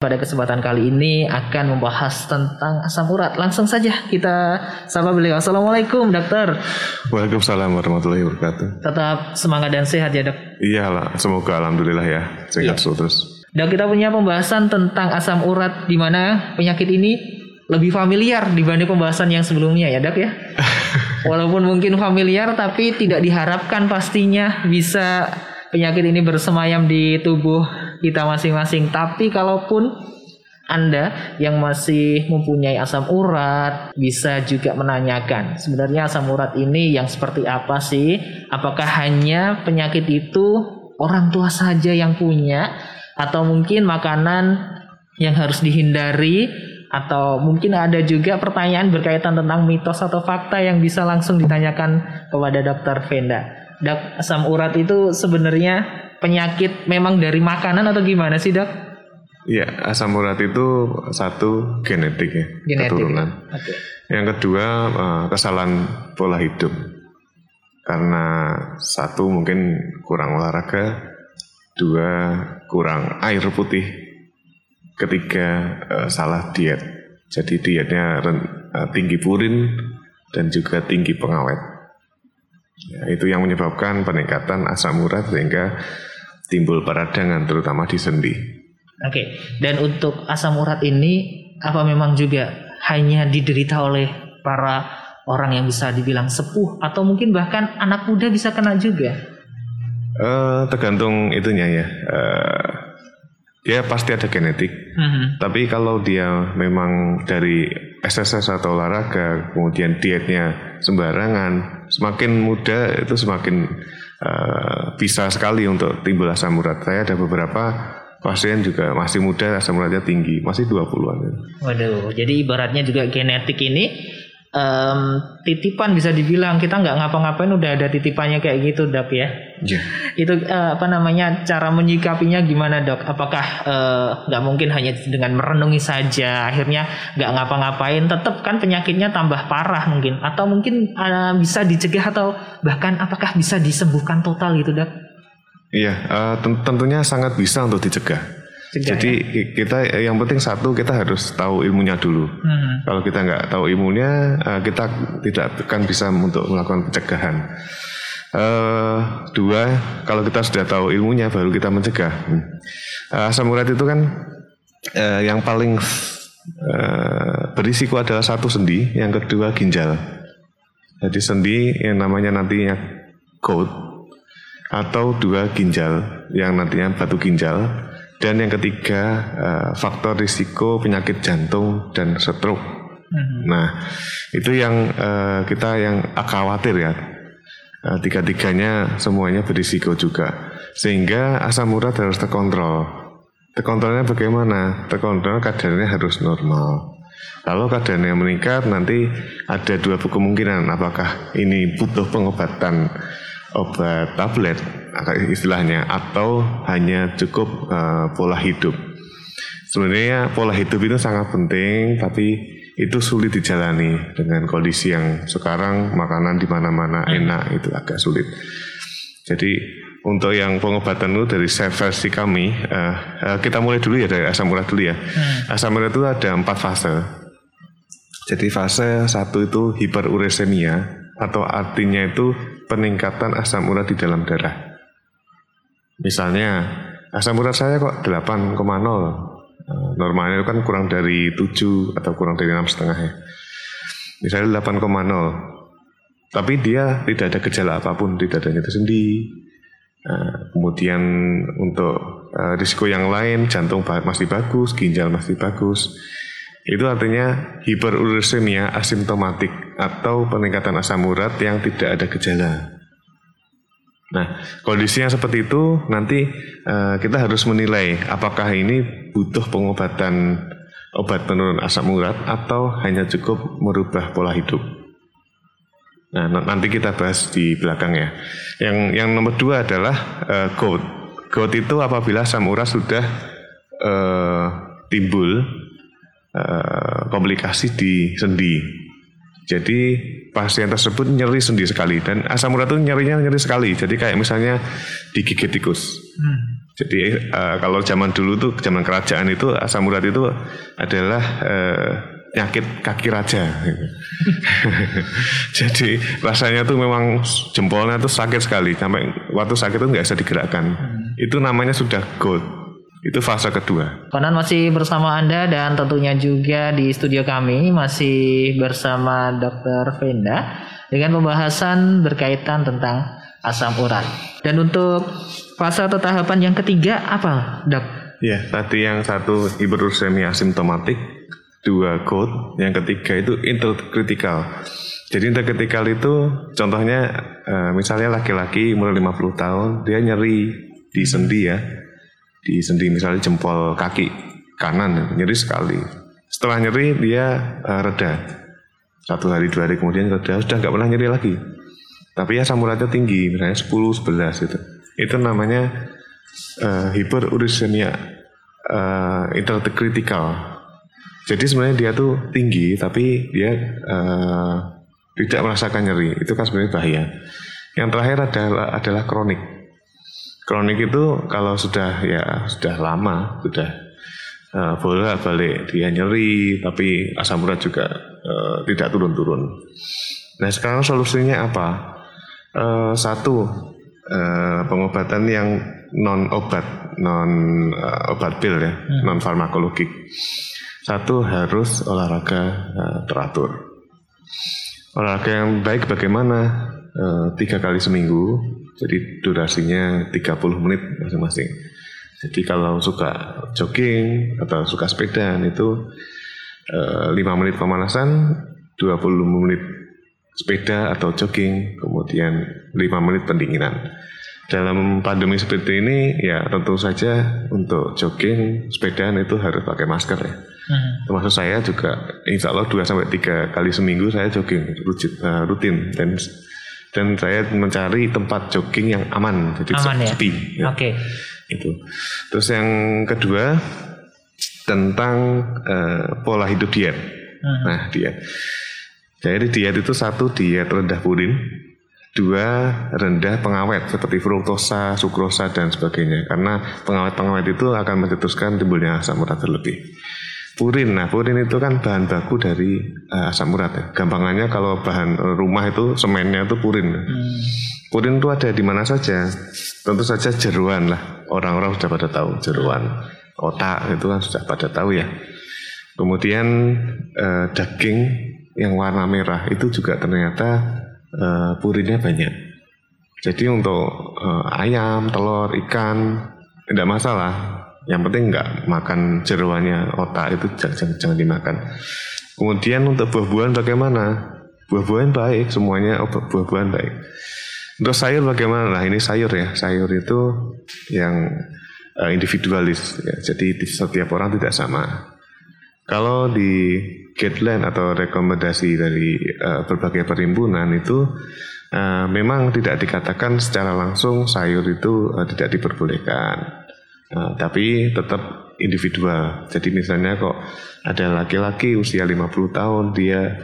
Pada kesempatan kali ini akan membahas tentang asam urat. Langsung saja kita sapa beliau. Assalamualaikum dokter. Waalaikumsalam warahmatullahi wabarakatuh. Tetap semangat dan sehat ya dok. Iyalah, semoga alhamdulillah ya sehat Iya. terus. Dok kita punya pembahasan tentang asam urat di mana penyakit ini lebih familiar dibanding pembahasan yang sebelumnya ya dok ya. Walaupun mungkin familiar tapi tidak diharapkan pastinya bisa penyakit ini bersemayam di tubuh kita masing-masing. Tapi kalaupun Anda yang masih mempunyai asam urat bisa juga menanyakan sebenarnya asam urat ini yang seperti apa sih? Apakah hanya penyakit itu orang tua saja yang punya atau mungkin makanan yang harus dihindari atau mungkin ada juga pertanyaan berkaitan tentang mitos atau fakta yang bisa langsung ditanyakan kepada dokter Venda. Asam urat itu sebenarnya penyakit memang dari makanan atau gimana sih dok? Iya, asam urat itu satu genetik ya, Genetik. keturunan. Oke. Yang kedua eh, kesalahan pola hidup. Karena satu mungkin kurang olahraga, dua kurang air putih, ketiga eh, salah diet. Jadi dietnya eh, tinggi purin dan juga tinggi pengawet. Ya, itu yang menyebabkan peningkatan asam urat sehingga timbul peradangan terutama di sendi. Oke. Dan untuk asam urat ini apa memang juga hanya diderita oleh para orang yang bisa dibilang sepuh atau mungkin bahkan anak muda bisa kena juga? Eh, tergantung itunya ya. Eh, dia pasti ada genetik. Mhm. Tapi kalau dia memang dari SSS atau olahraga, kemudian dietnya sembarangan, semakin muda itu semakin eh, bisa sekali untuk timbul asam urat. Saya ada beberapa pasien juga masih muda asam uratnya tinggi, masih 20-an. Waduh, jadi ibaratnya juga genetik ini em, titipan bisa dibilang kita nggak ngapa-ngapain udah ada titipannya kayak gitu dok ya. Iya. Itu eh, apa namanya cara menyikapinya gimana dok? Apakah eh, nggak mungkin hanya dengan merenungi saja akhirnya nggak ngapa-ngapain, tetap kan penyakitnya tambah parah mungkin atau mungkin eh, bisa dicegah atau bahkan apakah bisa disembuhkan total gitu dok? Iya, ten- tentunya sangat bisa untuk dicegah. Cegah, Jadi ki- kita yang penting satu kita harus tahu ilmunya dulu. Hmm. Kalau kita nggak tahu ilmunya, eh, kita tidak akan bisa untuk melakukan pencegahan. Eh, dua, kalau kita sudah tahu ilmunya, baru kita mencegah. Eh, asam urat itu kan eh, yang paling eh, berisiko adalah satu sendi, yang kedua ginjal. Jadi sendi yang namanya nantinya gout atau dua ginjal yang nantinya batu ginjal dan yang ketiga eh, faktor risiko penyakit jantung dan stroke. Mhm. Nah itu yang eh, kita yang khawatir ya Eh, tiga-tiganya semuanya berisiko juga sehingga asam urat harus terkontrol. Terkontrolnya bagaimana? Terkontrol kadarnya harus normal. Kalau kadarnya meningkat nanti ada dua kemungkinan apakah ini butuh pengobatan obat tablet istilahnya atau hanya cukup eh, pola hidup. Sebenarnya pola hidup itu sangat penting tapi itu sulit dijalani dengan kondisi yang sekarang makanan di mana-mana enak itu agak sulit. Jadi untuk yang pengobatan itu dari versi kami, eh, eh, kita mulai dulu ya dari asam urat dulu ya. Asam urat itu ada empat fase. Jadi fase satu itu hiperuremia atau artinya itu peningkatan asam urat di dalam darah. Misalnya asam urat saya kok 8,0. Eh, Normalnya itu kan kurang dari 7 atau kurang dari enam setengah ya. Misalnya 8,0. Tapi dia tidak ada gejala apa pun, tidak ada nyata sendi. Nah, kemudian untuk eh, risiko yang lain, jantung masih bagus, ginjal masih bagus. Itu artinya hiperuremia asimptomatik atau peningkatan asam urat yang tidak ada gejala. Nah, kondisinya seperti itu nanti eh, kita harus menilai apakah ini butuh pengobatan obat penurun asam urat atau hanya cukup merubah pola hidup. Nah, nanti kita bahas di belakang ya. Yang yang nomor dua adalah eh, gout. Gout itu apabila asam urat sudah eh, timbul eh, komplikasi di sendi. Jadi pasien tersebut nyeri sendi sekali dan asam urat itu nyerinya nyeri sekali. Jadi kayak misalnya digigit tikus. Hmm. Jadi uh, kalau zaman dulu tuh zaman kerajaan itu asam urat itu adalah uh, penyakit kaki raja. Jadi rasanya tuh memang jempolnya tuh sakit sekali sampai waktu sakit itu nggak bisa digerakkan. Hmm. Itu namanya sudah gold. Itu fase kedua. Konan masih bersama Anda dan tentunya juga di studio kami masih bersama Dr. Venda dengan pembahasan berkaitan tentang asam urat. Dan untuk fase atau tahapan yang ketiga apa, dok? Ya, tadi yang satu hiperursemia asimptomatik, dua code, yang ketiga itu interkritikal. Jadi interkritikal itu contohnya uh, misalnya laki-laki umur 50 tahun dia nyeri di sendi ya. Di sendi misalnya jempol kaki kanan nyeri sekali. Setelah nyeri dia uh, reda. Satu hari dua hari kemudian reda sudah nggak pernah nyeri lagi. Tapi ya uratnya tinggi misalnya 10 11 itu itu namanya uh, hiperuricemia uh, interkritikal jadi sebenarnya dia tuh tinggi tapi dia uh, tidak merasakan nyeri. Itu kan sebenarnya bahaya. Yang terakhir adalah adalah kronik kronik itu kalau sudah ya sudah lama sudah uh, bolak balik dia nyeri tapi asam urat juga uh, tidak turun-turun nah sekarang solusinya apa uh, satu uh, pengobatan yang non obat, non uh, obat pil ya, hmm. non farmakologik. Satu harus olahraga uh, teratur. Olahraga yang baik bagaimana? Tiga kali seminggu, jadi durasinya 30 menit masing-masing. Jadi kalau suka jogging atau suka sepeda itu uh, 5 menit pemanasan, 20 menit sepeda atau jogging, kemudian 5 menit pendinginan. Dalam pandemi seperti ini, ya tentu saja untuk jogging, sepedaan itu harus pakai masker ya. Hmm. Termasuk saya juga, insya Allah 2 sampai tiga kali seminggu saya jogging rutin, uh, rutin dan dan saya mencari tempat jogging yang aman, jadi aman, ya? sepi. Ya. Oke. Okay. Itu. Terus yang kedua tentang uh, pola hidup diet. Hmm. Nah diet jadi diet itu satu diet rendah purin, dua rendah pengawet seperti fruktosa, sukrosa dan sebagainya. Karena pengawet-pengawet itu akan mencetuskan timbulnya asam urat terlebih. Purin, nah purin itu kan bahan baku dari uh, asam urat ya. Gampangannya kalau bahan rumah itu semennya itu purin. Hmm. Purin itu ada di mana saja. Tentu saja jeruan lah. Orang-orang sudah pada tahu jeruan. Otak itu kan sudah pada tahu ya. Kemudian uh, daging yang warna merah itu juga ternyata uh, purinnya banyak. Jadi untuk uh, ayam, telur, ikan tidak masalah. Yang penting nggak makan jeruannya otak itu jangan, jangan, dimakan. Kemudian untuk buah-buahan bagaimana? Buah-buahan baik, semuanya buah-buahan baik. Untuk sayur bagaimana? Nah ini sayur ya, sayur itu yang uh, individualis. Ya. Jadi setiap orang tidak sama. Kalau di guideline atau rekomendasi dari uh, berbagai perhimpunan itu uh, memang tidak dikatakan secara langsung sayur itu uh, tidak diperbolehkan. Uh, tapi tetap individual. Jadi misalnya kok ada laki-laki usia 50 tahun dia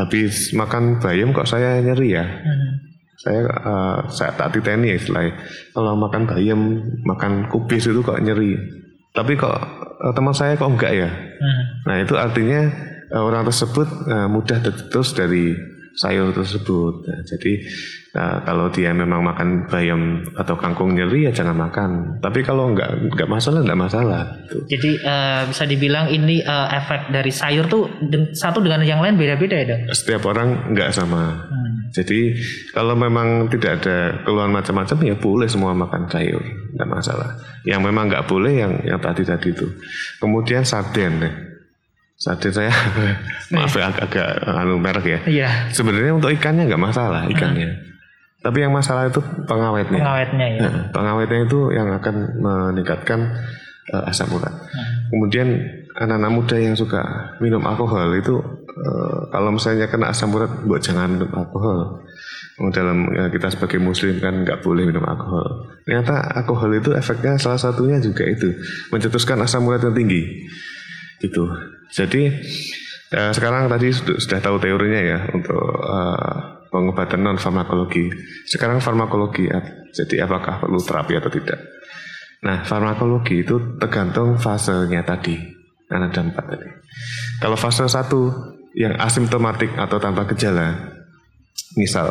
habis makan bayam kok saya nyeri ya. Hmm. Saya uh, saya tak titeni ya istilahnya. Kalau makan bayam, makan kubis itu kok nyeri. Tapi kok uh, teman saya kok enggak ya? Hmm. Nah itu artinya uh, orang tersebut uh, mudah terus dari sayur tersebut. Nah, jadi uh, kalau dia memang makan bayam atau kangkung nyeri ya jangan makan. Tapi kalau enggak enggak masalah enggak masalah. Tuh. Jadi uh, bisa dibilang ini uh, efek dari sayur tuh satu dengan yang lain beda-beda ya dok? Setiap orang enggak sama. Hmm. Jadi kalau memang tidak ada keluhan macam-macam ya boleh semua makan sayur, tidak masalah. Yang memang nggak boleh yang yang tadi tadi itu. Kemudian sarden Sarden saya maaf ya agak-agak anu merek ya. Iya. Sebenarnya untuk ikannya nggak masalah ikannya. Hmm. Tapi yang masalah itu pengawetnya. Pengawetnya ya. Nah, pengawetnya itu yang akan meningkatkan uh, asam urat. Hmm. Kemudian anak-anak muda yang suka minum alkohol itu uh, kalau misalnya kena asam urat buat jangan minum alkohol dalam ya, kita sebagai muslim kan nggak boleh minum alkohol ternyata alkohol itu efeknya salah satunya juga itu mencetuskan asam urat yang tinggi itu jadi uh, sekarang tadi sudah, sudah tahu teorinya ya untuk uh, pengobatan non farmakologi sekarang farmakologi jadi apakah perlu terapi atau tidak Nah, farmakologi itu tergantung fasenya tadi. Kan ada empat tadi. Kalau fase satu yang asimptomatik atau tanpa gejala, misal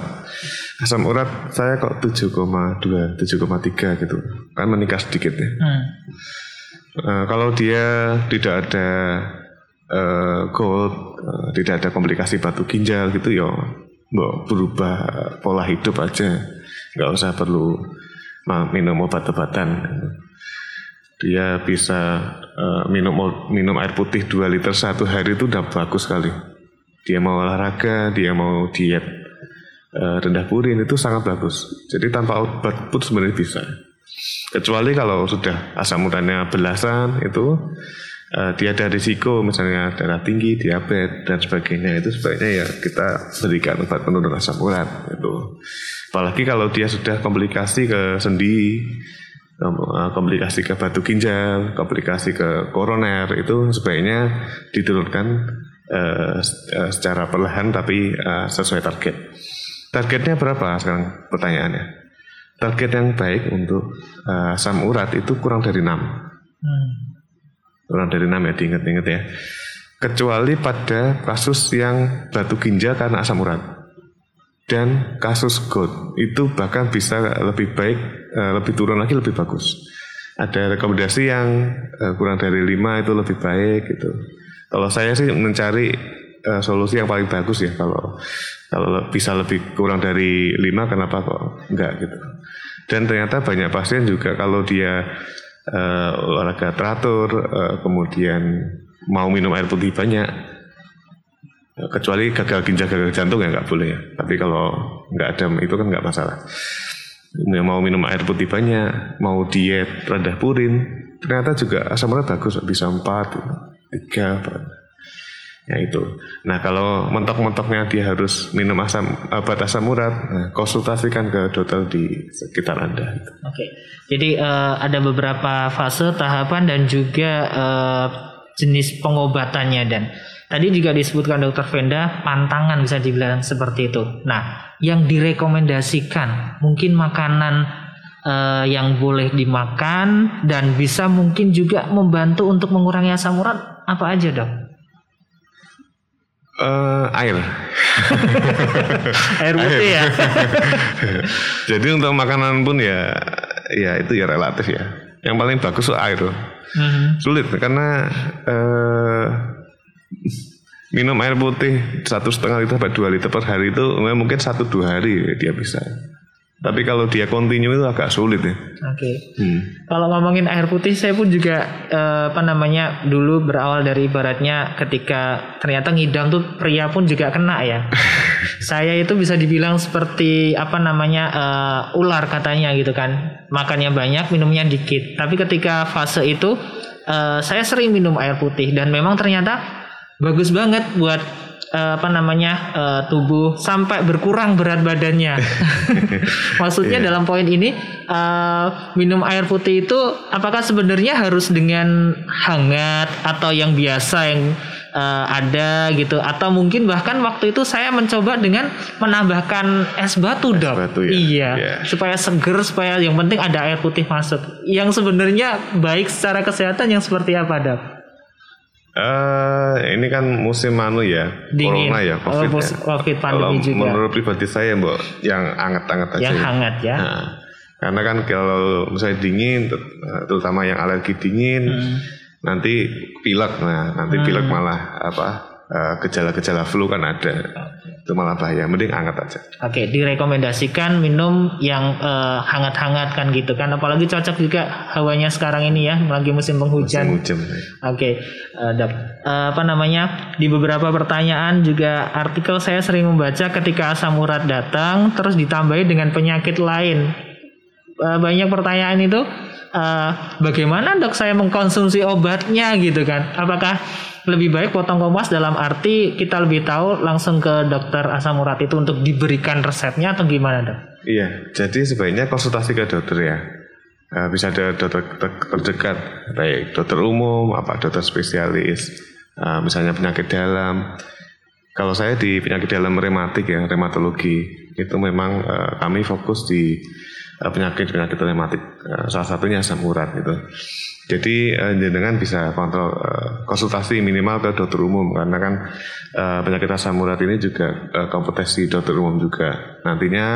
asam urat saya kok 7,2, 7,3 gitu, kan meningkat sedikit ya. Hmm. Uh, kalau dia tidak ada uh, gold, uh, tidak ada komplikasi batu ginjal gitu ya, mau berubah pola hidup aja, nggak usah perlu minum obat-obatan. Dia bisa uh, minum minum air putih 2 liter satu hari itu udah bagus sekali. Dia mau olahraga, dia mau diet uh, rendah purin itu sangat bagus. Jadi tanpa obat pun sebenarnya bisa. Kecuali kalau sudah asam uratnya belasan itu uh, dia ada risiko misalnya darah tinggi, diabetes dan sebagainya itu sebaiknya ya kita berikan obat penurun asam urat itu. Apalagi kalau dia sudah komplikasi ke sendi, eh, komplikasi ke batu ginjal, komplikasi ke koroner itu sebaiknya diturunkan uh, secara perlahan tapi uh, sesuai target. Targetnya berapa sekarang pertanyaannya? Target yang baik untuk uh, asam urat itu kurang dari 6. Hmm. Kurang dari 6 ya diingat-ingat ya. Kecuali pada kasus yang batu ginjal karena asam urat dan kasus GOT itu bahkan bisa lebih baik, eh, lebih turun lagi lebih bagus. Ada rekomendasi yang eh, kurang dari lima itu lebih baik gitu. Kalau saya sih mencari uh, solusi yang paling bagus ya kalau kalau bisa lebih kurang dari lima kenapa kok enggak gitu. Dan ternyata banyak pasien juga kalau dia uh, olahraga teratur, uh, kemudian mau minum air putih banyak, kecuali gagal ginjal gagal jantung ya nggak boleh ya. Tapi kalau nggak ada itu kan nggak masalah. Ya, mau minum air putih banyak mau diet rendah purin ternyata juga asam urat bagus bisa empat tiga ya itu. Nah kalau mentok-mentoknya dia harus minum asam obat asam urat nah, konsultasikan ke dokter di sekitar anda. Oke. Jadi uh, ada beberapa fase tahapan dan juga uh, jenis pengobatannya dan. Tadi juga disebutkan dokter Venda pantangan bisa dibilang seperti itu. Nah, yang direkomendasikan mungkin makanan uh, yang boleh dimakan dan bisa mungkin juga membantu untuk mengurangi asam urat apa aja dok? Uh, air. air putih ya. Jadi untuk makanan pun ya ya itu ya relatif ya. Yang paling bagus itu air. -huh. Sulit karena uh, minum air putih satu setengah liter sampai dua liter per hari itu mungkin satu dua hari dia bisa. Tapi kalau dia kontinu itu agak sulit ya. Oke. Okay. Hmm. Kalau ngomongin air putih, saya pun juga eh, apa namanya dulu berawal dari ibaratnya ketika ternyata ngidam tuh pria pun juga kena ya. saya itu bisa dibilang seperti apa namanya uh, ular katanya gitu kan. Makannya banyak, minumnya dikit. Tapi ketika fase itu uh, saya sering minum air putih dan memang ternyata bagus banget buat uh, apa namanya uh, tubuh sampai berkurang berat badannya. Maksudnya yeah. dalam poin ini uh, minum air putih itu apakah sebenarnya harus dengan hangat atau yang biasa yang uh, ada gitu atau mungkin bahkan waktu itu saya mencoba dengan menambahkan es batu dok. batu ya. Iya, yeah. supaya seger supaya yang penting ada air putih masuk. Yang sebenarnya baik secara kesehatan yang seperti apa dok? Uh, ini kan musim anu ya, Dingin. corona ya, covid, oh, ya. COVID pandemi kalau juga. Menurut pribadi saya, mbak, yang anget-anget aja. Yang ya. hangat ya. Nah, karena kan kalau misalnya dingin, terutama yang alergi dingin, hmm. nanti pilek, nah nanti hmm. pilek malah apa Eh, gejala-gejala flu kan ada. Itu malah bahaya. Mending hangat aja. Oke, direkomendasikan minum yang uh, hangat-hangat kan gitu kan. Apalagi cocok juga hawanya sekarang ini ya, lagi musim penghujan. Musim hujan. Oke, uh, uh, apa namanya? Di beberapa pertanyaan juga artikel saya sering membaca ketika asam urat datang terus ditambahi dengan penyakit lain. Uh, banyak pertanyaan itu uh, bagaimana dok saya mengkonsumsi obatnya gitu kan? Apakah lebih baik potong kompas dalam arti kita lebih tahu langsung ke dokter asam urat itu untuk diberikan resepnya atau gimana dok? Iya, jadi sebaiknya konsultasi ke dokter ya. Uh, bisa ada dokter terdekat, baik dokter umum, apa dokter spesialis, uh, misalnya penyakit dalam. Kalau saya di penyakit dalam rematik ya, reumatologi, itu memang uh, kami fokus di penyakit-penyakit rematik salah satunya asam urat gitu. Jadi uh, jenengan bisa kontrol uh, konsultasi minimal ke dokter umum karena kan uh, penyakit asam urat ini juga kompetensi dokter umum juga. Nantinya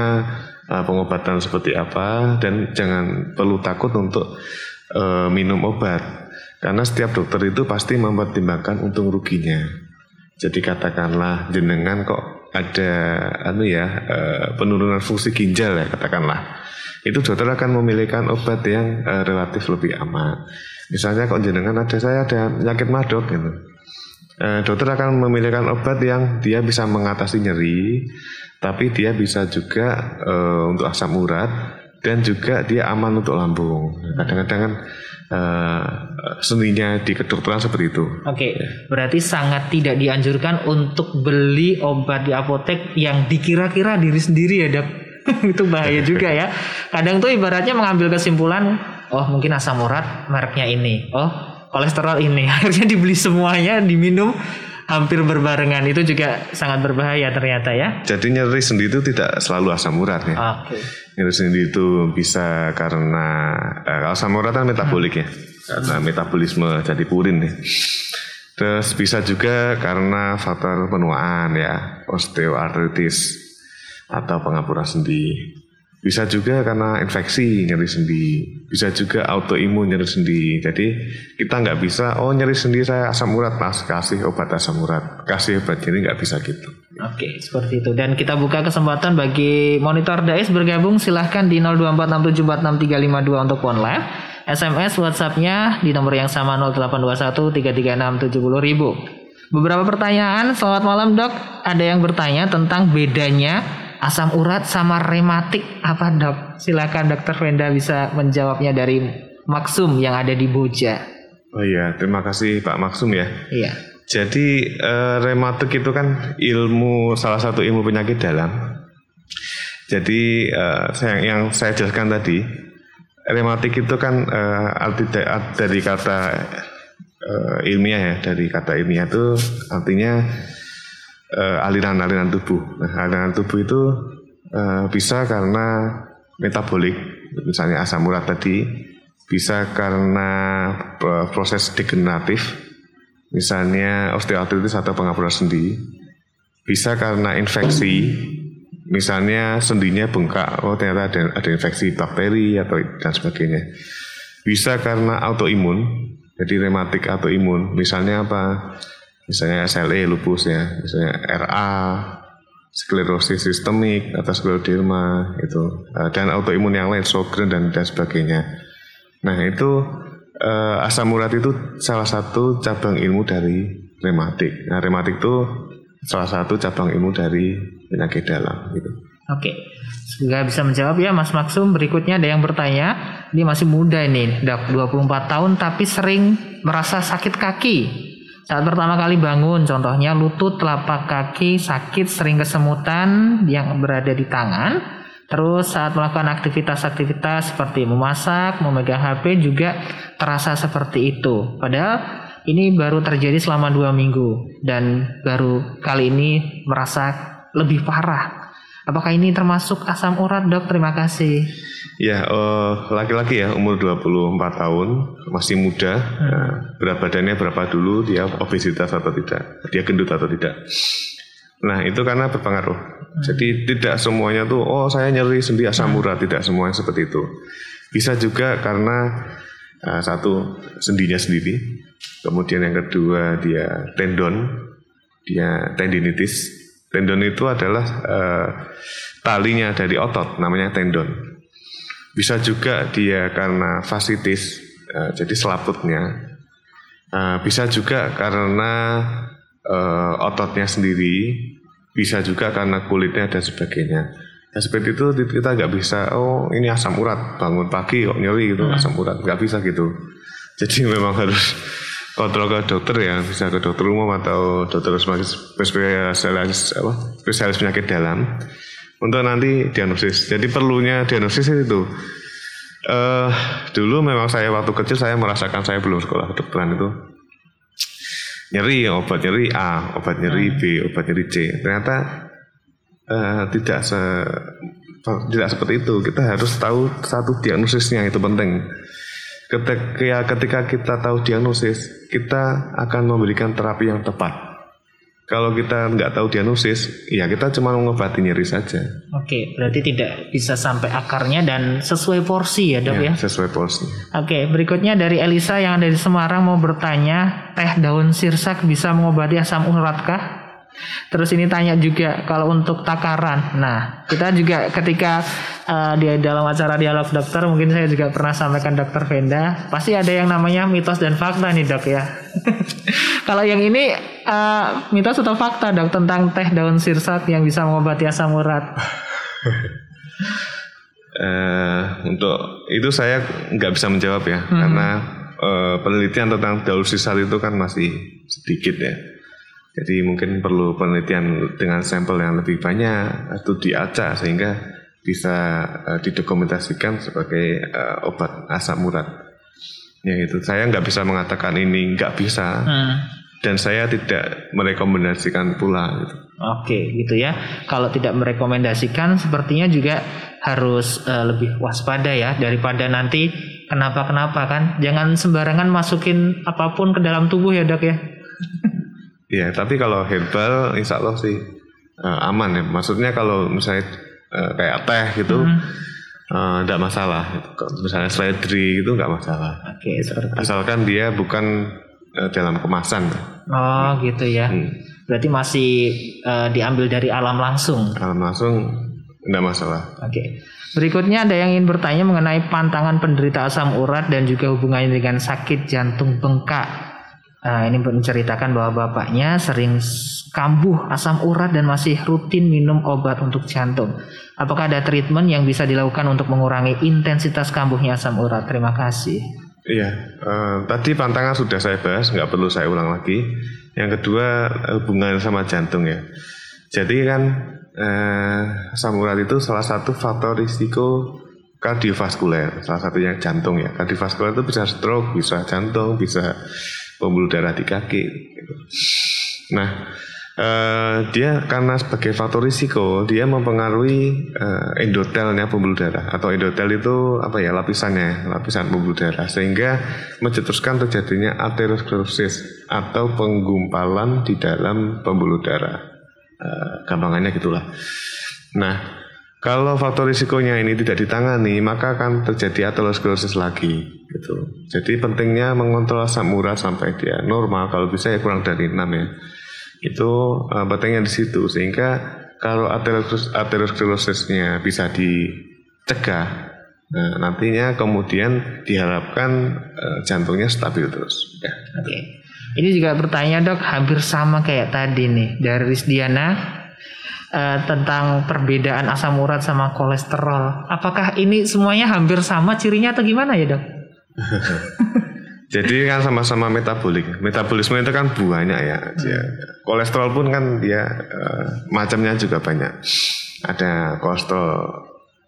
pengobatan seperti apa dan jangan perlu takut untuk minum obat karena setiap dokter itu pasti mempertimbangkan untung ruginya. Jadi katakanlah jenengan kok ada anu ya uh, penurunan fungsi ginjal ya katakanlah itu dokter akan memilihkan obat yang uh, relatif lebih aman. Misalnya kalau jenengan ada saya ada penyakit madok gitu. Uh, dokter akan memilihkan obat yang dia bisa mengatasi nyeri, tapi dia bisa juga untuk asam urat dan juga dia aman untuk lambung. Kadang-kadang kan uh, seninya di kedokteran seperti itu. Oke, berarti sangat tidak dianjurkan untuk beli obat di apotek yang dikira-kira diri sendiri ya dok. itu bahaya juga ya. Kadang tuh ibaratnya mengambil kesimpulan, oh mungkin asam urat mereknya ini, oh kolesterol ini. Akhirnya dibeli semuanya, diminum hampir berbarengan itu juga sangat berbahaya ternyata ya. Jadi nyeri sendi itu tidak selalu asam urat ya. Oke. Nyeri sendi itu bisa karena eh, asam urat kan metabolik ya, karena metabolisme jadi purin ya. Terus bisa juga karena faktor penuaan ya, osteoartritis atau pengapura sendi. Bisa juga karena infeksi nyeri sendi, bisa juga autoimun nyeri sendi. Jadi kita nggak bisa, oh nyeri sendi saya asam urat, mas kasih obat asam urat, kasih obat nyeri nggak bisa gitu. Oke, seperti itu. Dan kita buka kesempatan bagi monitor DAIS bergabung. Silahkan di 0246746352 untuk phone live. SMS WhatsApp-nya di nomor yang sama 0821 Beberapa pertanyaan. Selamat malam dok. Ada yang bertanya tentang bedanya asam urat sama rematik apa dok? Silakan dokter Venda bisa menjawabnya dari Maksum yang ada di Boja. Oh iya, terima kasih Pak Maksum ya. Iya. Jadi eh, rematik itu kan ilmu salah satu ilmu penyakit dalam. Jadi eh, yang, yang saya jelaskan tadi, rematik itu kan eh, arti dari kata eh, ilmiah ya, dari kata ilmiah itu artinya aliran-aliran tubuh. Nah, aliran tubuh itu uh, bisa karena metabolik, misalnya asam urat tadi, bisa karena uh, proses degeneratif, misalnya osteoartritis atau pengapura sendi, bisa karena infeksi, misalnya sendinya bengkak, oh ternyata ada, ada infeksi bakteri atau dan sebagainya. Bisa karena autoimun, jadi rematik autoimun, misalnya apa? Misalnya SLE lupus ya, misalnya RA, sklerosis sistemik atau skleroderma itu eh, dan autoimun yang lain, Sjogren dan dan sebagainya. Nah itu uh, asam urat itu salah satu cabang ilmu dari rematik. Nah rematik itu salah satu cabang ilmu dari penyakit dalam gitu. Oke, semoga bisa menjawab ya Mas Maksum. Berikutnya ada yang bertanya, dia masih muda ini, dok 24 tahun tapi sering merasa sakit kaki saat pertama kali bangun, contohnya lutut, telapak kaki sakit, sering kesemutan yang berada di tangan. Terus saat melakukan aktivitas-aktivitas seperti memasak, memegang HP juga terasa seperti itu. Padahal ini baru terjadi selama dua minggu dan baru kali ini merasa lebih parah. Apakah ini termasuk asam urat dok? Terima kasih. Ya, uh, laki-laki ya umur 24 tahun, masih muda. Hmm. Uh, berat badannya berapa dulu, dia obesitas atau tidak, dia gendut atau tidak. Nah, itu karena berpengaruh. Hmm. Jadi tidak semuanya tuh oh saya nyeri sendi asam hmm. urat, tidak semuanya seperti itu. Bisa juga karena uh, satu sendinya sendiri, kemudian yang kedua dia tendon, dia tendinitis. Tendon itu adalah uh, talinya dari otot, namanya tendon. Bisa juga dia karena fascitis, uh, jadi selaputnya. Uh, bisa juga karena ototnya sendiri, bisa juga karena kulitnya dan sebagainya. Nah, seperti itu kita nggak bisa, oh ini asam urat, bangun pagi kok nyeri gitu, hmm. asam urat, nggak bisa gitu. Jadi memang harus kontrol ke dokter ya, bisa ke dokter umum atau dokter spesialis apa, spesialis penyakit dalam untuk nanti diagnosis. Jadi perlunya diagnosis itu. Uh, dulu memang saya waktu kecil saya merasakan saya belum sekolah kedokteran itu nyeri obat nyeri A, obat nyeri B, obat nyeri C. Ternyata uh, tidak se tidak seperti itu. Kita harus tahu satu diagnosisnya itu penting. Ketika ketika kita tahu diagnosis, kita akan memberikan terapi yang tepat. Kalau kita nggak tahu diagnosis, ya kita cuma mengobati nyeri saja. Oke, berarti tidak bisa sampai akarnya dan sesuai porsi ya dok ya? Sesuai porsi. Oke, berikutnya dari Elisa yang ada di Semarang mau bertanya, teh daun sirsak bisa mengobati asam urat kah? Terus ini tanya juga kalau untuk takaran. Nah, kita juga ketika uh, di dalam acara dialog dokter mungkin saya juga pernah sampaikan dokter Venda, pasti ada yang namanya mitos dan fakta nih dok ya. Kalau yang ini uh, mitos atau fakta dok tentang teh daun sirsak yang bisa mengobati asam urat? uh, untuk itu saya nggak bisa menjawab ya hmm. karena uh, penelitian tentang daun sirsak itu kan masih sedikit ya. Jadi mungkin perlu penelitian dengan sampel yang lebih banyak atau diacak sehingga bisa uh, didokumentasikan sebagai uh, obat asam urat ya itu saya nggak bisa mengatakan ini nggak bisa hmm. dan saya tidak merekomendasikan pula gitu. oke gitu ya kalau tidak merekomendasikan sepertinya juga harus uh, lebih waspada ya daripada nanti kenapa kenapa kan jangan sembarangan masukin apa pun ke dalam tubuh ya dok ya Iya, tapi kalau herbal, insya Allah sih uh, aman ya. Maksudnya kalau misalnya uh, kayak teh gitu, hmm tidak uh, masalah. Misalnya seledri itu nggak masalah. Oke, okay, Asalkan dia bukan uh, dalam kemasan. Oh, gitu ya. Hmm. Berarti masih uh, diambil dari alam langsung. Alam langsung tidak masalah. Oke. Okay. Berikutnya ada yang ingin bertanya mengenai pantangan penderita asam urat dan juga hubungannya dengan sakit jantung bengkak. Nah, ini menceritakan bahwa bapaknya sering kambuh asam urat dan masih rutin minum obat untuk jantung. Apakah ada treatment yang bisa dilakukan untuk mengurangi intensitas kambuhnya asam urat? Terima kasih. Iya, uh, tadi pantangan sudah saya bahas, nggak perlu saya ulang lagi. Yang kedua hubungan sama jantung ya. Jadi kan uh, asam urat itu salah satu faktor risiko kardiovaskuler, salah satunya jantung ya. Kardiovaskuler itu bisa stroke, bisa jantung, bisa pembuluh darah di kaki. Nah, uh, dia karena sebagai faktor risiko dia mempengaruhi uh, endotelnya pembuluh darah atau endotel itu apa ya lapisannya lapisan pembuluh darah sehingga mencetuskan terjadinya aterosklerosis atau penggumpalan di dalam pembuluh darah. Uh, gampangannya gitulah. Nah, kalau faktor risikonya ini tidak ditangani, maka akan terjadi aterosklerosis lagi. Gitu. Jadi pentingnya mengontrol asam urat sampai dia normal, kalau bisa ya kurang dari 6 ya. Itu uh, pentingnya di situ, sehingga kalau aterosklerosisnya bisa dicegah, nah, nantinya kemudian diharapkan uh, jantungnya stabil terus. Ya. Oke. Ini juga pertanyaan dok, hampir sama kayak tadi nih dari Rizdiana uh, tentang perbedaan asam urat sama kolesterol. Apakah ini semuanya hampir sama cirinya atau gimana ya dok? Jadi kan sama-sama metabolik. Metabolisme itu kan banyak ya. Dia, kolesterol pun kan dia uh, macamnya juga banyak. Ada kolesterol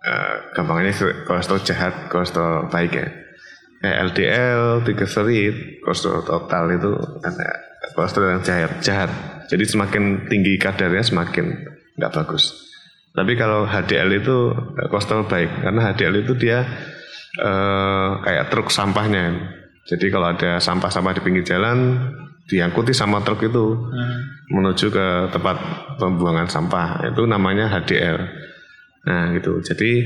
uh, gampangnya kolesterol jahat, kolesterol baik ya. Kayak LDL, triglycerid, kolesterol total itu ada kolesterol yang jahat. jahat. Jadi semakin tinggi kadarnya semakin nggak bagus. Tapi kalau HDL itu eh, kolesterol baik karena HDL itu dia eh, kayak truk sampahnya. Jadi kalau ada sampah-sampah di pinggir jalan diangkuti sama truk itu hmm. menuju ke tempat pembuangan sampah itu namanya HDL. Nah gitu. Jadi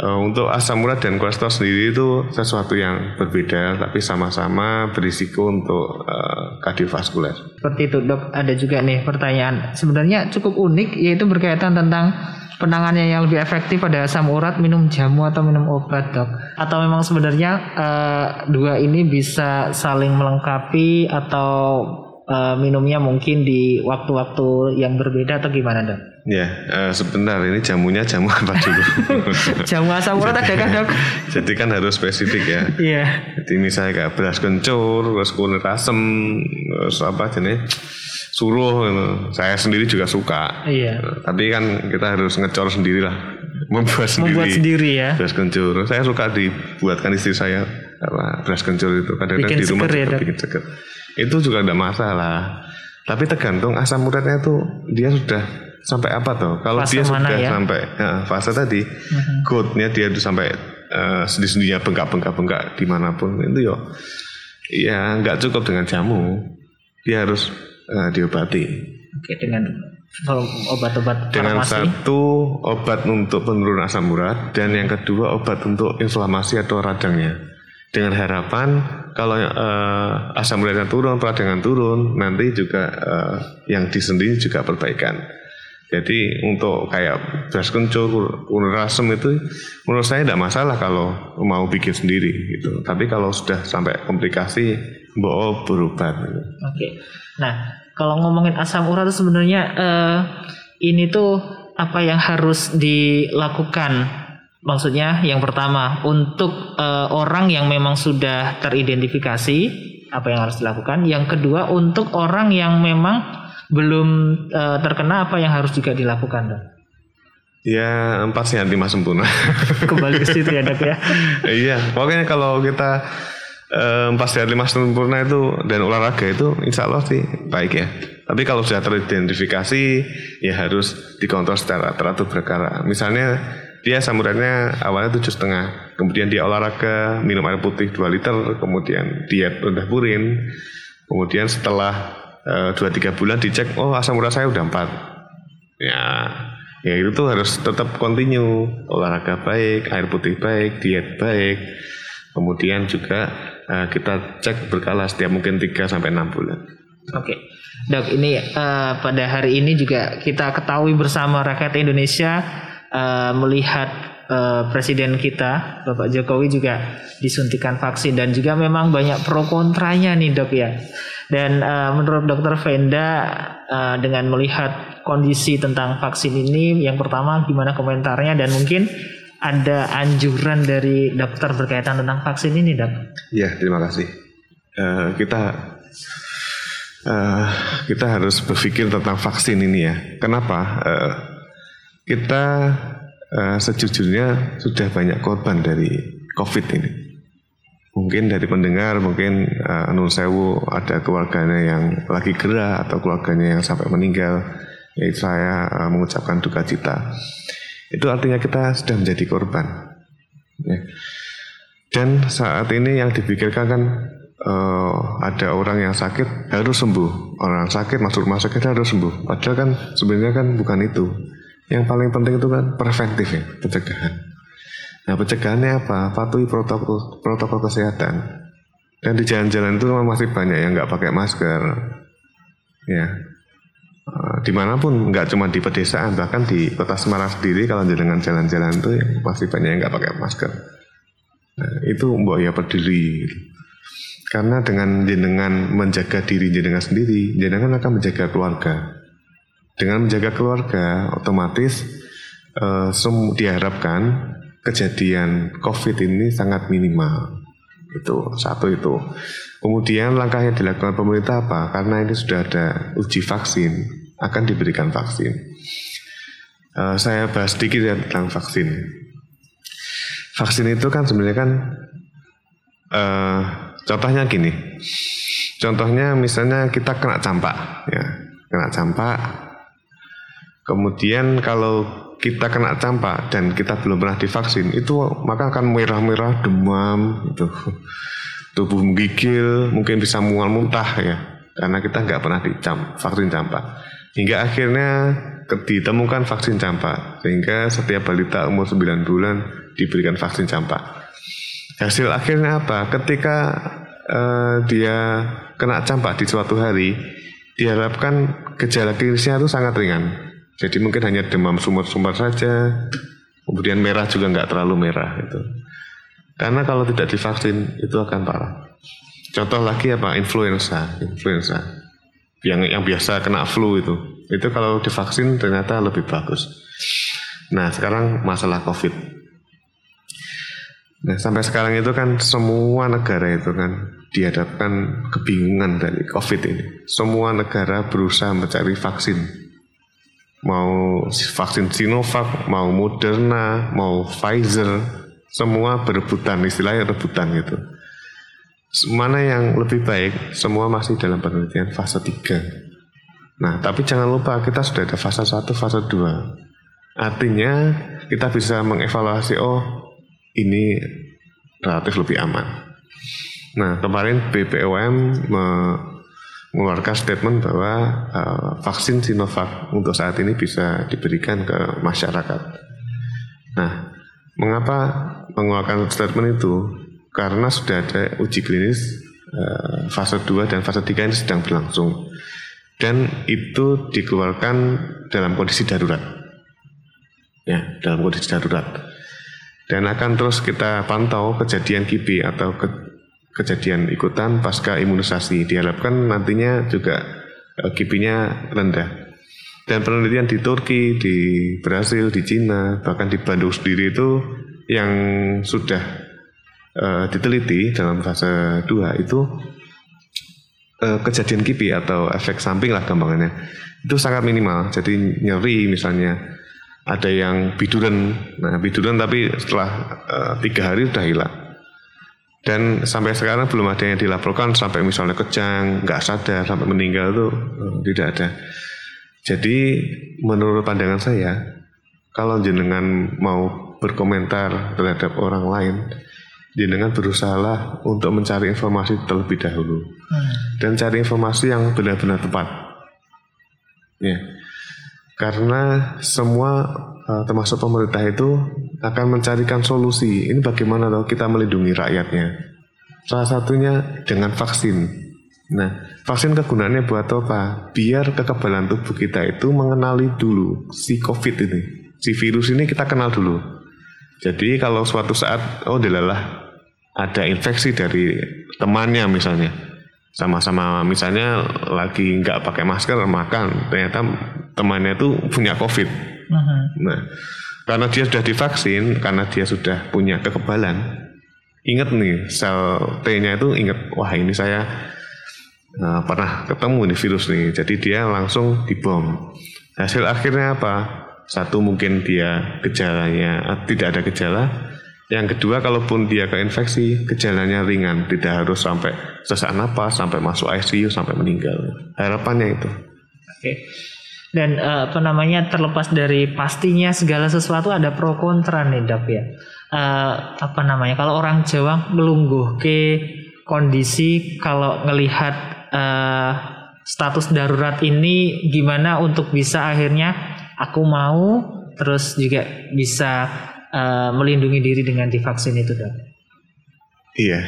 uh, untuk asam urat dan kolesterol sendiri itu sesuatu yang berbeda tapi sama-sama berisiko untuk uh, kardiovaskuler. Seperti itu dok, ada juga nih pertanyaan sebenarnya cukup unik yaitu berkaitan tentang penanganannya yang lebih efektif pada asam urat minum jamu atau minum obat dok atau memang sebenarnya uh, dua ini bisa saling melengkapi atau uh, minumnya mungkin di waktu-waktu yang berbeda atau gimana dok? Ya, uh, sebentar ini jamunya jamu apa dulu? jamu asam urat ada kan dok? Jadi kan harus spesifik ya. Iya. Jadi misalnya kayak beras kencur, terus kulit asem, terus apa jenis suruh. Gitu. Saya sendiri juga suka. Iya. tapi kan kita harus ngecor sendiri lah, membuat sendiri. Membuat sendiri ya. Beras kencur. Saya suka dibuatkan istri saya apa beras kencur itu kadang-kadang di rumah ya, bikin seger. Itu juga tidak masalah. Tapi tergantung asam uratnya itu dia sudah sampai apa tuh? Kalau Fase dia sudah ya? sampai ya, fase tadi, goatnya dia itu sampai eh, sendi-sendinya bengkak-bengkak-bengkak di mana pun itu yo, ya nggak cukup dengan jamu, dia harus eh, diobati Oke, dengan obat-obat dengan farmasi. satu obat untuk penurunan asam urat dan yang kedua obat untuk inflamasi atau radangnya. Dengan harapan kalau eh, asam uratnya turun, peradangan turun, nanti juga eh, yang di sendi juga perbaikan. Jadi untuk kayak beras kencur, ular asem itu menurut saya tidak masalah kalau mau bikin sendiri gitu. Tapi kalau sudah sampai komplikasi, mbok berobat. Gitu. Oke. Nah, kalau ngomongin asam urat itu sebenarnya eh, ini tuh apa yang harus dilakukan? Maksudnya yang pertama untuk eh, orang yang memang sudah teridentifikasi apa yang harus dilakukan. Yang kedua untuk orang yang memang belum eh, terkena apa yang harus juga dilakukan. Dok? Ya empat sehat lima sempurna. Kembali ke situ ya dok ya. iya, pokoknya kalau kita eh, empat sehat lima sempurna itu dan olahraga itu insya Allah sih baik ya. Tapi kalau sudah teridentifikasi ya harus dikontrol secara teratur berkala. Misalnya dia samurannya awalnya tujuh setengah, kemudian dia olahraga minum air putih 2 liter, kemudian diet rendah purin, kemudian setelah dua tiga bulan dicek oh asam urat saya udah empat, ya ya itu tuh harus tetap continue. Olahraga baik, air putih baik, diet baik, kemudian juga eh, kita cek berkala setiap mungkin 3 sampai enam bulan. Oke, dok ini eh, pada hari ini juga kita ketahui bersama rakyat Indonesia eh, melihat eh, presiden kita Bapak Jokowi juga disuntikan vaksin dan juga memang banyak pro kontranya nih dok ya. Dan eh, menurut Dokter Venda eh, dengan melihat kondisi tentang vaksin ini, yang pertama gimana komentarnya dan mungkin ada anjuran dari dokter berkaitan tentang vaksin ini dok? Ya, terima kasih. Eh, kita eh, kita harus berpikir tentang vaksin ini ya. Kenapa? Eh, kita eh, sejujurnya sudah banyak korban dari COVID ini. Mungkin dari pendengar, mungkin eh, Nun Sewu ada keluarganya yang lagi gerak atau keluarganya yang sampai meninggal. Ya, saya eh, mengucapkan duka cita. Itu artinya kita sudah menjadi korban. Ya. Dan saat ini yang dipikirkan kan eh, ada orang yang sakit harus sembuh, orang sakit masuk rumah sakit harus sembuh. Padahal kan sebenarnya kan bukan itu. Yang paling penting itu kan preventif ya, pencegahan. Nah pencegahannya apa? Patuhi protokol protokol kesehatan. Dan di jalan-jalan itu masih banyak yang nggak pakai masker. Ya, Eh, di mana pun nggak cuma di pedesaan bahkan di kota Semarang sendiri kalau dengan jalan-jalan itu masih banyak yang nggak pakai masker nah, itu mbok ya peduli karena dengan jenengan menjaga diri jenengan sendiri jenengan akan menjaga keluarga dengan menjaga keluarga otomatis sem- diharapkan kejadian COVID ini sangat minimal. Itu satu itu. Kemudian langkah yang dilakukan pemerintah apa? Karena ini sudah ada uji vaksin akan diberikan vaksin. Eh, saya bahas sedikit ya tentang vaksin. Vaksin itu kan sebenarnya kan eh, contohnya gini. Contohnya misalnya kita kena campak ya. Kena campak kemudian kalau kita kena campak dan kita belum pernah divaksin itu maka akan merah-merah demam itu. Tubuh menggigil mungkin bisa mual muntah ya. Karena kita nggak pernah dicam vaksin campak. Hingga akhirnya ditemukan vaksin campak sehingga setiap balita umur 9 bulan diberikan vaksin campak. Hasil akhirnya apa? Ketika eh, dia kena campak di suatu hari diharapkan gejala klinisnya itu sangat ringan jadi mungkin hanya demam sumber-sumber saja. Kemudian merah juga nggak terlalu merah itu karena kalau tidak divaksin itu akan parah. Contoh lagi apa? Influenza influenza. Yang yang biasa kena flu itu. Itu kalau divaksin ternyata lebih bagus. Nah sekarang masalah covid. Nah sampai sekarang itu kan semua negara itu kan dihadapkan kebingungan dari covid ini. Semua negara berusaha mencari vaksin mau vaksin Sinovac mau Moderna mau Pfizer semua berebutan istilahnya rebutan gitu mana yang lebih baik semua masih dalam penelitian fase 3 Nah, tapi jangan lupa kita sudah ada fase 1, fase 2. Artinya kita bisa mengevaluasi oh ini relatif lebih aman. Nah, kemarin BPOM mengeluarkan statement bahwa uh, vaksin Sinovac untuk saat ini bisa diberikan ke masyarakat. Nah, mengapa mengeluarkan statement itu? Karena sudah ada uji klinis uh, fase 2 dan fase 3 ini sedang berlangsung dan itu dikeluarkan dalam kondisi darurat ya dalam kondisi darurat dan akan terus kita pantau kejadian kipi atau ke, kejadian ikutan pasca imunisasi diharapkan nantinya juga uh, kipinya rendah dan penelitian di Turki, di Brasil, di Cina, bahkan di Bandung sendiri itu yang sudah uh, diteliti dalam fase 2 itu uh, kejadian kipi atau efek samping lah gampangannya itu sangat minimal. Jadi nyeri misalnya ada yang biduran, nah biduran tapi setelah uh, tiga hari sudah hilang. Dan sampai sekarang belum ada yang dilaporkan sampai misalnya kejang, nggak sadar sampai meninggal itu uh, tidak ada. Jadi menurut pandangan saya, kalau jenengan mau berkomentar terhadap orang lain, jenengan berusaha untuk mencari informasi terlebih dahulu hmm. dan cari informasi yang benar-benar tepat ya karena semua eh, termasuk pemerintah itu akan mencarikan solusi. Ini bagaimana loh kita melindungi rakyatnya? Salah satunya dengan vaksin. Nah vaksin kegunaannya buat apa? Biar kekebalan tubuh kita itu mengenali dulu si covid ini. Si virus ini kita kenal dulu. Jadi kalau suatu saat oh delalah ada infeksi dari temannya misalnya sama-sama misalnya lagi nggak pakai masker makan ternyata temannya itu punya covid uh-huh. nah karena dia sudah divaksin karena dia sudah punya kekebalan ingat nih sel T-nya itu ingat wah ini saya uh, pernah ketemu nih virus nih jadi dia langsung dibom hasil akhirnya apa satu mungkin dia gejalanya eh, tidak ada gejala yang kedua, kalaupun dia keinfeksi, gejalanya ringan, tidak harus sampai sesak napas, sampai masuk ICU, sampai meninggal. Harapannya itu. Oke. Dan uh, apa namanya terlepas dari pastinya segala sesuatu ada pro kontra nih dok ya. Uh, apa namanya kalau orang Jawa melungguh ke kondisi kalau ngelihat uh, status darurat ini gimana untuk bisa akhirnya aku mau terus juga bisa uh, melindungi diri dengan divaksin itu dok? Iya,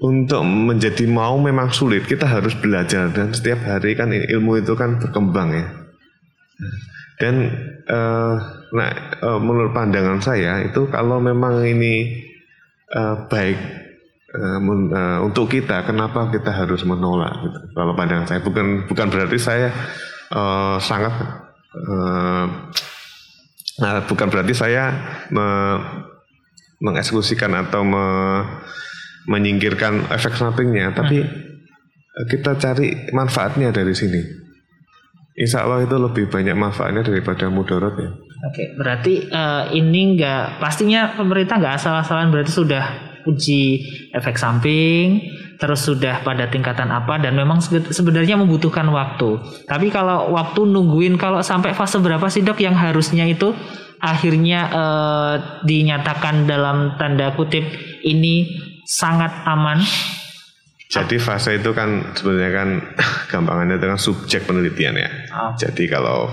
untuk menjadi mau memang sulit. Kita harus belajar dan setiap hari kan ilmu itu kan berkembang ya. Dan uh, nah uh, menurut pandangan saya itu kalau memang ini uh, baik uh, untuk kita, kenapa kita harus menolak? Gitu. Kalau pandangan saya bukan bukan berarti saya uh, sangat uh, Nah, bukan berarti saya me, mengeksekusikan atau me, menyingkirkan efek sampingnya, tapi hmm. kita cari manfaatnya dari sini. Insya Allah itu lebih banyak manfaatnya daripada mudarat ya. Oke, berarti uh, ini enggak pastinya pemerintah enggak asal-asalan berarti sudah uji efek samping, terus sudah pada tingkatan apa dan memang sebenarnya membutuhkan waktu. Tapi kalau waktu nungguin kalau sampai fase berapa sih dok yang harusnya itu akhirnya eh, dinyatakan dalam tanda kutip ini sangat aman. Jadi fase itu kan sebenarnya kan gampangannya kan subjek penelitian ya. Oh. Jadi kalau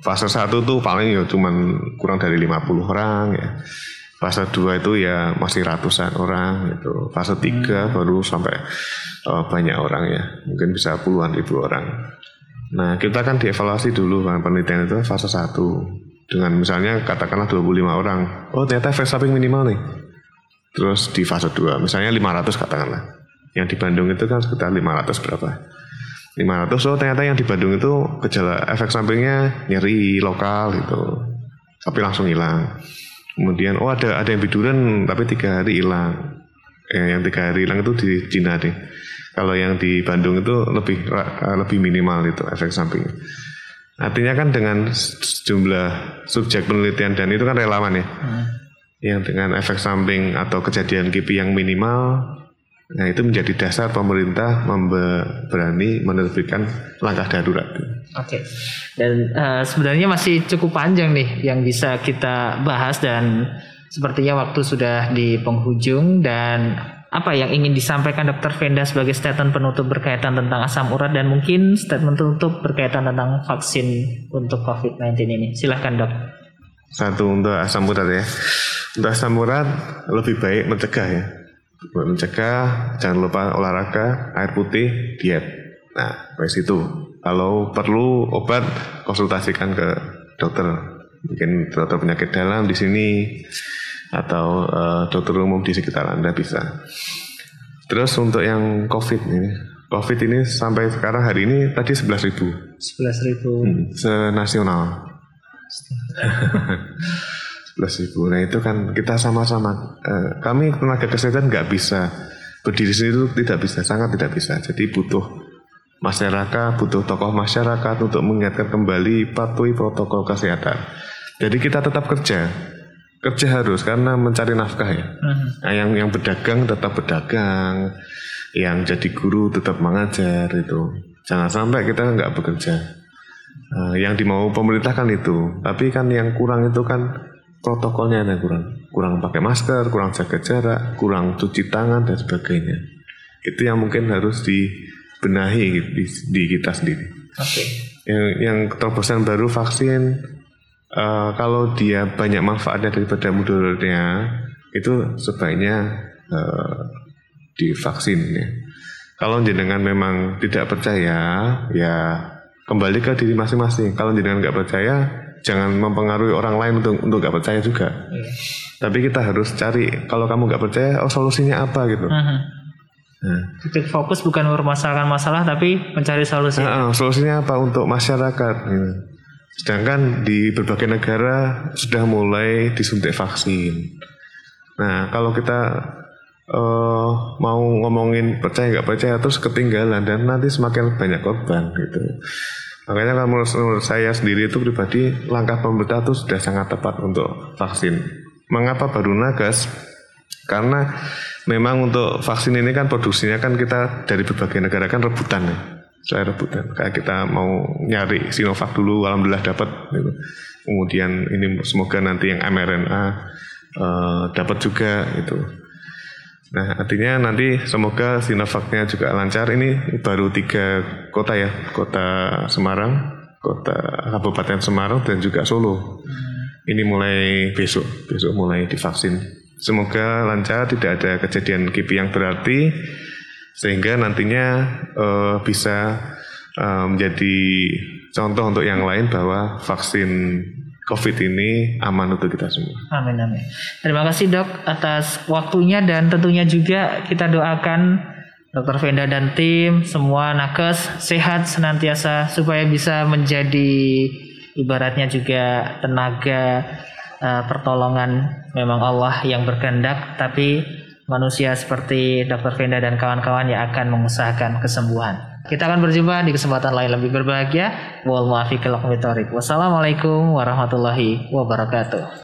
fase satu tuh paling ya cuman kurang dari 50 orang ya fase 2 itu ya masih ratusan orang gitu. Fase 3 hmm. baru sampai uh, banyak orang ya. Mungkin bisa puluhan ribu orang. Nah, kita kan dievaluasi dulu kan penelitian itu fase 1 dengan misalnya katakanlah 25 orang. Oh, ternyata efek samping minimal nih. Terus di fase 2 misalnya 500 katakanlah. Yang di Bandung itu kan sekitar 500 berapa? 500 oh ternyata yang di Bandung itu gejala efek sampingnya nyeri lokal gitu. Tapi langsung hilang kemudian oh ada ada yang biduran tapi tiga hari hilang eh, yang tiga hari hilang itu di Cina deh kalau yang di Bandung itu lebih lebih minimal itu efek samping artinya kan dengan jumlah subjek penelitian dan itu kan relawan ya hmm. yang dengan efek samping atau kejadian kipi yang minimal Nah itu menjadi dasar pemerintah berani menerbitkan langkah darurat. Oke. Dan uh, sebenarnya masih cukup panjang nih yang bisa kita bahas dan sepertinya waktu sudah di penghujung dan apa yang ingin disampaikan Dr. Venda sebagai statement penutup berkaitan tentang asam urat dan mungkin statement penutup berkaitan tentang vaksin untuk COVID-19 ini. Silahkan dok. Satu untuk asam urat ya. Untuk asam urat lebih baik mencegah ya mencegah jangan lupa olahraga air putih diet. Nah wes itu kalau perlu obat konsultasikan ke dokter. Mungkin dokter penyakit dalam di sini atau uh, dokter umum di sekitar anda bisa. Terus untuk yang covid ini covid ini sampai sekarang hari ini tadi sebelas ribu. Sebelas ribu. Hmm, senasional ribu. Nah itu kan kita sama-sama. Eh, kami tenaga kesehatan nggak bisa berdiri sendiri itu tidak bisa, sangat tidak bisa. Jadi butuh masyarakat, butuh tokoh masyarakat untuk mengingatkan kembali patuhi protokol kesehatan. Jadi kita tetap kerja, kerja harus karena mencari nafkah ya. Uh-huh. Nah, yang yang berdagang tetap berdagang, yang jadi guru tetap mengajar itu. Jangan sampai kita nggak bekerja. Uh, yang dimau pemerintah kan itu, tapi kan yang kurang itu kan protokolnya ada kurang kurang pakai masker kurang jaga jarak kurang cuci tangan dan sebagainya. Itu yang mungkin harus dibenahi di, di kita sendiri. Okay. yang yang terobosan baru vaksin uh, kalau dia banyak manfaatnya daripada mudaratnya itu sebaiknya uh, divaksin ya. Kalau jenengan memang tidak percaya ya kembali ke diri masing-masing. Kalau jenengan nggak percaya jangan mempengaruhi orang lain untuk untuk gak percaya juga. Yeah. Tapi kita harus cari kalau kamu gak percaya, oh solusinya apa gitu. -huh. Nah. Titik fokus bukan mempermasalahkan masalah tapi mencari solusi. Nah, solusinya apa untuk masyarakat? Gitu. Sedangkan di berbagai negara sudah mulai disuntik vaksin. Nah, kalau kita uh, mau ngomongin percaya nggak percaya terus ketinggalan dan nanti semakin banyak korban gitu. Makanya kalau menurut, menurut saya sendiri itu pribadi langkah pemerintah itu sudah sangat tepat untuk vaksin. Mengapa baru nagas? Karena memang untuk vaksin ini kan produksinya kan kita dari berbagai negara kan rebutan ya. Saya rebutan. Kayak kita mau nyari Sinovac dulu, alhamdulillah dapat. Gitu. Kemudian ini semoga nanti yang mRNA uh, dapat juga itu. Nah, artinya nanti semoga Sinovacnya juga lancar. Ini baru tiga kota ya, kota Semarang, kota Kabupaten Semarang dan juga Solo. Ini mulai besok, besok mulai divaksin. Semoga lancar, tidak ada kejadian KIPI yang berarti, sehingga nantinya uh, bisa uh, menjadi contoh untuk yang lain bahwa vaksin COVID ini aman untuk kita semua. Amin amin. Terima kasih dok atas waktunya dan tentunya juga kita doakan Dokter Venda dan tim semua nakes sehat senantiasa supaya bisa menjadi ibaratnya juga tenaga uh, pertolongan memang Allah yang berkehendak tapi manusia seperti Dokter Venda dan kawan-kawan yang akan mengusahakan kesembuhan. Kita akan berjumpa di kesempatan lain lebih berbahagia. Wassalamualaikum warahmatullahi wabarakatuh.